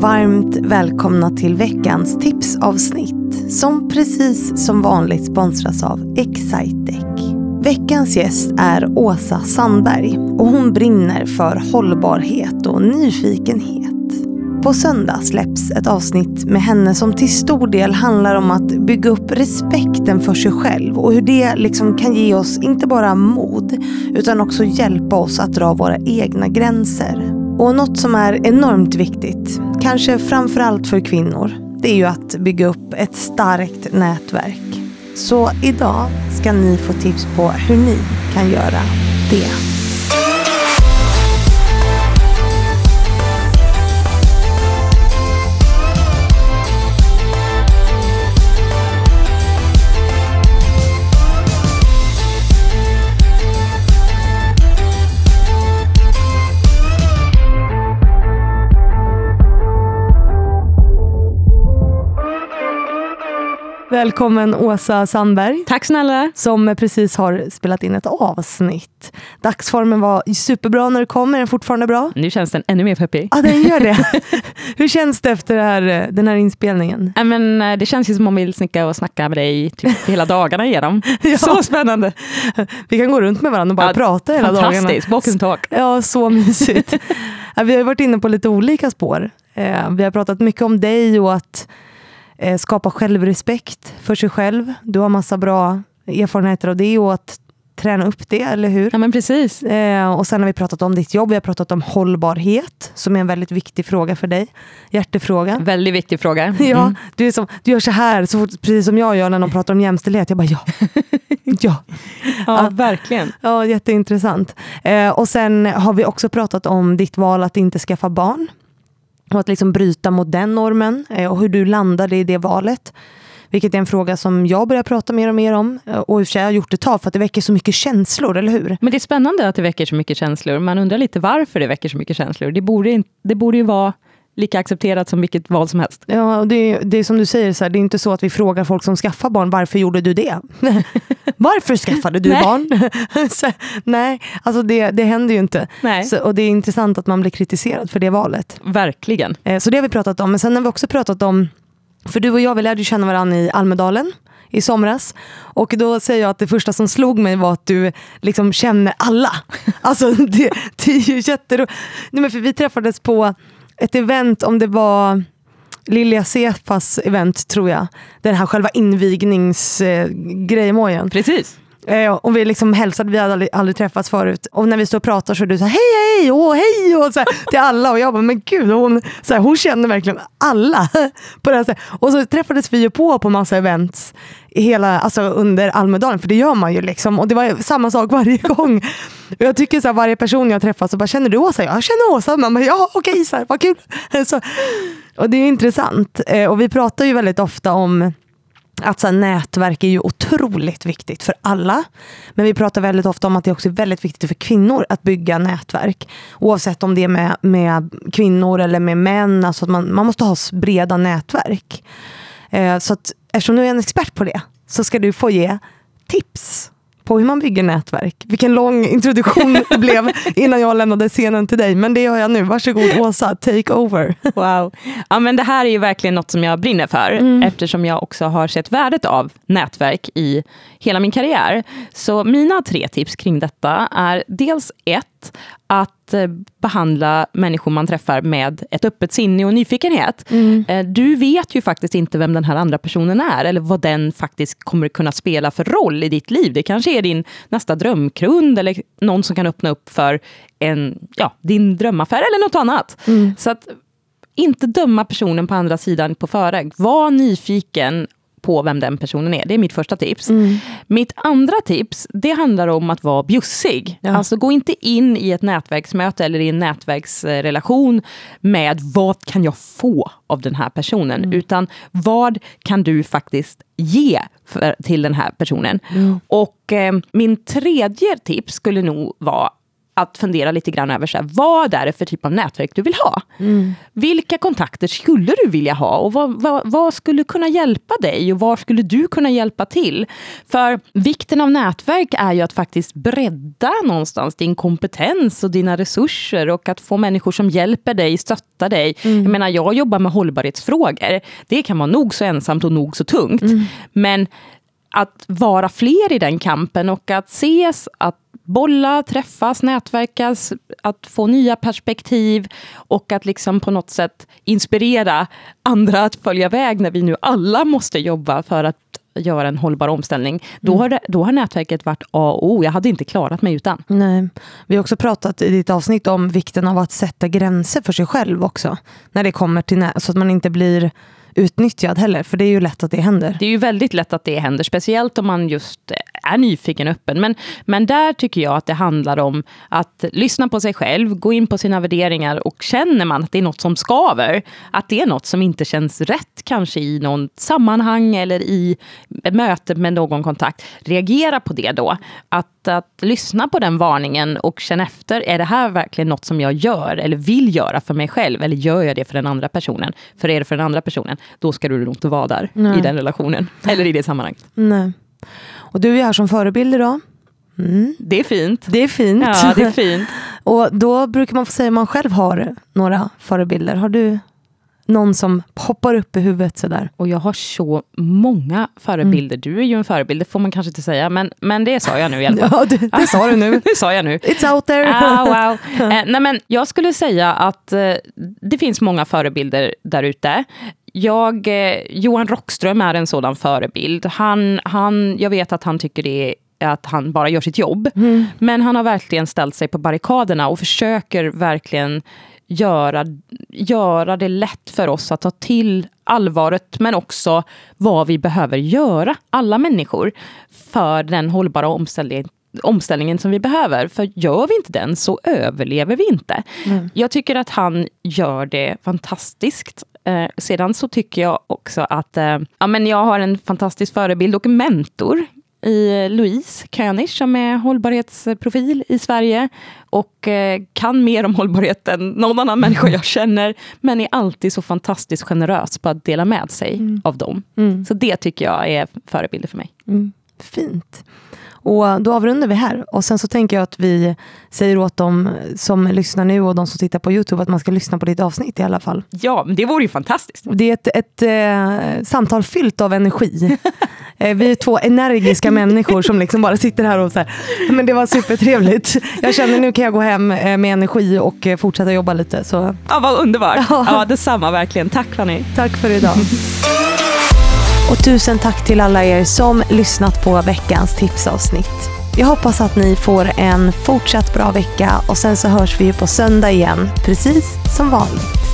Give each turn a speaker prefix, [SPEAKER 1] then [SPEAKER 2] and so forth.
[SPEAKER 1] Varmt välkomna till veckans tipsavsnitt som precis som vanligt sponsras av Excitec. Veckans gäst är Åsa Sandberg och hon brinner för hållbarhet och nyfikenhet. På söndag släpps ett avsnitt med henne som till stor del handlar om att bygga upp respekten för sig själv och hur det liksom kan ge oss inte bara mod utan också hjälpa oss att dra våra egna gränser. Och något som är enormt viktigt, kanske framförallt för kvinnor, det är ju att bygga upp ett starkt nätverk. Så idag ska ni få tips på hur ni kan göra det. Välkommen Åsa Sandberg.
[SPEAKER 2] Tack snälla.
[SPEAKER 1] Som precis har spelat in ett avsnitt. Dagsformen var superbra när du kom. Är den fortfarande bra?
[SPEAKER 2] Nu känns den ännu mer peppig.
[SPEAKER 1] Ja, den gör det. Hur känns det efter det här, den här inspelningen?
[SPEAKER 2] Ja, men, eh, det känns ju som om man vill snicka och snacka med dig typ hela dagarna igenom. ja. Så spännande.
[SPEAKER 1] Vi kan gå runt med varandra och bara ja, prata hela dagarna.
[SPEAKER 2] Fantastiskt, and talk.
[SPEAKER 1] Ja, så mysigt. vi har varit inne på lite olika spår. Eh, vi har pratat mycket om dig och att eh, skapa självrespekt för sig själv. Du har massa bra erfarenheter av det och att träna upp det, eller hur?
[SPEAKER 2] Ja men precis.
[SPEAKER 1] Eh, och sen har vi pratat om ditt jobb, vi har pratat om hållbarhet, som är en väldigt viktig fråga för dig. Hjärtefråga.
[SPEAKER 2] Väldigt viktig fråga.
[SPEAKER 1] Mm. Ja, du, är som, du gör så här, så fort, precis som jag gör när de pratar om jämställdhet. Jag bara ja. ja.
[SPEAKER 2] ja, ja, verkligen.
[SPEAKER 1] Ja, jätteintressant. Eh, och sen har vi också pratat om ditt val att inte skaffa barn. Och att liksom bryta mot den normen eh, och hur du landade i det valet. Vilket är en fråga som jag börjar prata mer och mer om. Eh, och i och för sig har jag gjort ett tag för att det väcker så mycket känslor, eller hur?
[SPEAKER 2] Men det är spännande att det väcker så mycket känslor. Man undrar lite varför det väcker så mycket känslor. Det borde, det borde ju vara lika accepterat som vilket val som helst.
[SPEAKER 1] Ja, det, det är som du säger, så här, det är inte så att vi frågar folk som skaffar barn, varför gjorde du det? varför skaffade du barn? så, nej, alltså det, det händer ju inte. Så, och det är intressant att man blir kritiserad för det valet.
[SPEAKER 2] Verkligen.
[SPEAKER 1] Eh, så det har vi pratat om. Men sen har vi också pratat om, för du och jag vi lärde känna varandra i Almedalen i somras. Och då säger jag att det första som slog mig var att du liksom känner alla. Alltså det, det är ju jätteroligt. Vi träffades på ett event, om det var Lilja Sefas event tror jag. Den här själva invigningsgrejemojen.
[SPEAKER 2] Precis.
[SPEAKER 1] Eh, och vi liksom hälsade, vi hade aldrig, aldrig, träffats förut. Och när vi står och pratar så är du så här, hej hej, åh hej, och så här, till alla. Och jag bara, men gud, hon, så här, hon känner verkligen alla. på det här, och så träffades vi ju på på massa events hela, alltså under Almedalen, för det gör man ju. liksom. Och det var samma sak varje gång. Och jag tycker så här, varje person jag träffar så bara, känner du Åsa? Jag känner Åsa. Man bara, ja okej, okay, vad kul. Så, och det är intressant. Eh, och vi pratar ju väldigt ofta om att så här, nätverk är ju otroligt viktigt för alla. Men vi pratar väldigt ofta om att det också är väldigt viktigt för kvinnor att bygga nätverk. Oavsett om det är med, med kvinnor eller med män. Alltså att man, man måste ha breda nätverk. Eh, så att, eftersom du är en expert på det så ska du få ge tips på hur man bygger nätverk. Vilken lång introduktion det blev innan jag lämnade scenen till dig. Men det gör jag nu. Varsågod Åsa, take over.
[SPEAKER 2] Wow. Ja, men det här är ju verkligen något som jag brinner för, mm. eftersom jag också har sett värdet av nätverk i hela min karriär. Så mina tre tips kring detta är dels ett, att eh, behandla människor man träffar med ett öppet sinne och nyfikenhet. Mm. Eh, du vet ju faktiskt inte vem den här andra personen är, eller vad den faktiskt kommer kunna spela för roll i ditt liv. Det kanske är din nästa drömkund, eller någon som kan öppna upp för en, ja, din drömaffär, eller något annat. Mm. Så att inte döma personen på andra sidan på förväg. Var nyfiken på vem den personen är. Det är mitt första tips. Mm. Mitt andra tips, det handlar om att vara bjussig. Ja. Alltså gå inte in i ett nätverksmöte eller i en nätverksrelation med vad kan jag få av den här personen? Mm. Utan vad kan du faktiskt ge för, till den här personen? Mm. Och eh, min tredje tips skulle nog vara att fundera lite grann över så här, vad är det för typ av nätverk du vill ha. Mm. Vilka kontakter skulle du vilja ha och vad, vad, vad, skulle kunna hjälpa dig och var skulle du kunna hjälpa till? För vikten av nätverk är ju att faktiskt bredda någonstans din kompetens och dina resurser och att få människor som hjälper dig, stöttar dig. Mm. Jag menar, jag jobbar med hållbarhetsfrågor. Det kan vara nog så ensamt och nog så tungt. Mm. Men att vara fler i den kampen och att ses, att bolla, träffas, nätverkas, att få nya perspektiv och att liksom på något sätt inspirera andra att följa väg när vi nu alla måste jobba för att göra en hållbar omställning. Då, mm. har, det, då har nätverket varit A och O. Jag hade inte klarat mig utan.
[SPEAKER 1] Nej. Vi har också pratat i ditt avsnitt om vikten av att sätta gränser för sig själv också. När det kommer till nät, så att man inte blir utnyttjad heller, för det är ju lätt att det händer.
[SPEAKER 2] Det är ju väldigt lätt att det händer, speciellt om man just är nyfiken och öppen. Men, men där tycker jag att det handlar om att lyssna på sig själv, gå in på sina värderingar och känner man att det är något som skaver, att det är något som inte känns rätt, kanske i något sammanhang eller i möte med någon kontakt, reagera på det då. Att, att lyssna på den varningen och känna efter, är det här verkligen något som jag gör eller vill göra för mig själv, eller gör jag det för den andra personen? För är det för den andra personen, då ska du nog inte vara där Nej. i den relationen, eller i det sammanhanget.
[SPEAKER 1] Nej. Och du är här som förebild idag.
[SPEAKER 2] Mm. Det är fint.
[SPEAKER 1] Det är fint.
[SPEAKER 2] Ja, det är fint.
[SPEAKER 1] och då brukar man få säga att man själv har några förebilder. Har du någon som hoppar upp i huvudet sådär?
[SPEAKER 2] Och jag har så många förebilder. Mm. Du är ju en förebild, det får man kanske inte säga, men, men det sa jag nu i alla
[SPEAKER 1] fall. Ja, det, det sa du nu.
[SPEAKER 2] det sa jag nu.
[SPEAKER 1] It's out there.
[SPEAKER 2] Ah, wow. eh, nej, men jag skulle säga att eh, det finns många förebilder där ute jag, eh, Johan Rockström är en sådan förebild. Han, han, jag vet att han tycker det är att han bara gör sitt jobb. Mm. Men han har verkligen ställt sig på barrikaderna och försöker verkligen göra, göra det lätt för oss att ta till allvaret, men också vad vi behöver göra, alla människor, för den hållbara omställningen omställningen som vi behöver. För gör vi inte den så överlever vi inte. Mm. Jag tycker att han gör det fantastiskt. Eh, sedan så tycker jag också att eh, ja, men jag har en fantastisk förebild och mentor i Louise König som är hållbarhetsprofil i Sverige och eh, kan mer om hållbarhet än någon annan människa jag känner, men är alltid så fantastiskt generös på att dela med sig mm. av dem. Mm. Så det tycker jag är förebilder för mig.
[SPEAKER 1] Mm. Fint. Och då avrundar vi här. Och sen så tänker jag att vi säger åt dem som lyssnar nu och de som tittar på Youtube att man ska lyssna på ditt avsnitt i alla fall.
[SPEAKER 2] Ja, men det vore ju fantastiskt.
[SPEAKER 1] Det är ett, ett eh, samtal fyllt av energi. eh, vi är två energiska människor som liksom bara sitter här och så här, men det var supertrevligt. Jag känner nu kan jag gå hem eh, med energi och eh, fortsätta jobba lite. Så.
[SPEAKER 2] Ja, vad underbart. Ja, detsamma verkligen. Tack Fanny.
[SPEAKER 1] Tack för idag. Och tusen tack till alla er som lyssnat på veckans tipsavsnitt. Jag hoppas att ni får en fortsatt bra vecka och sen så hörs vi på söndag igen, precis som vanligt.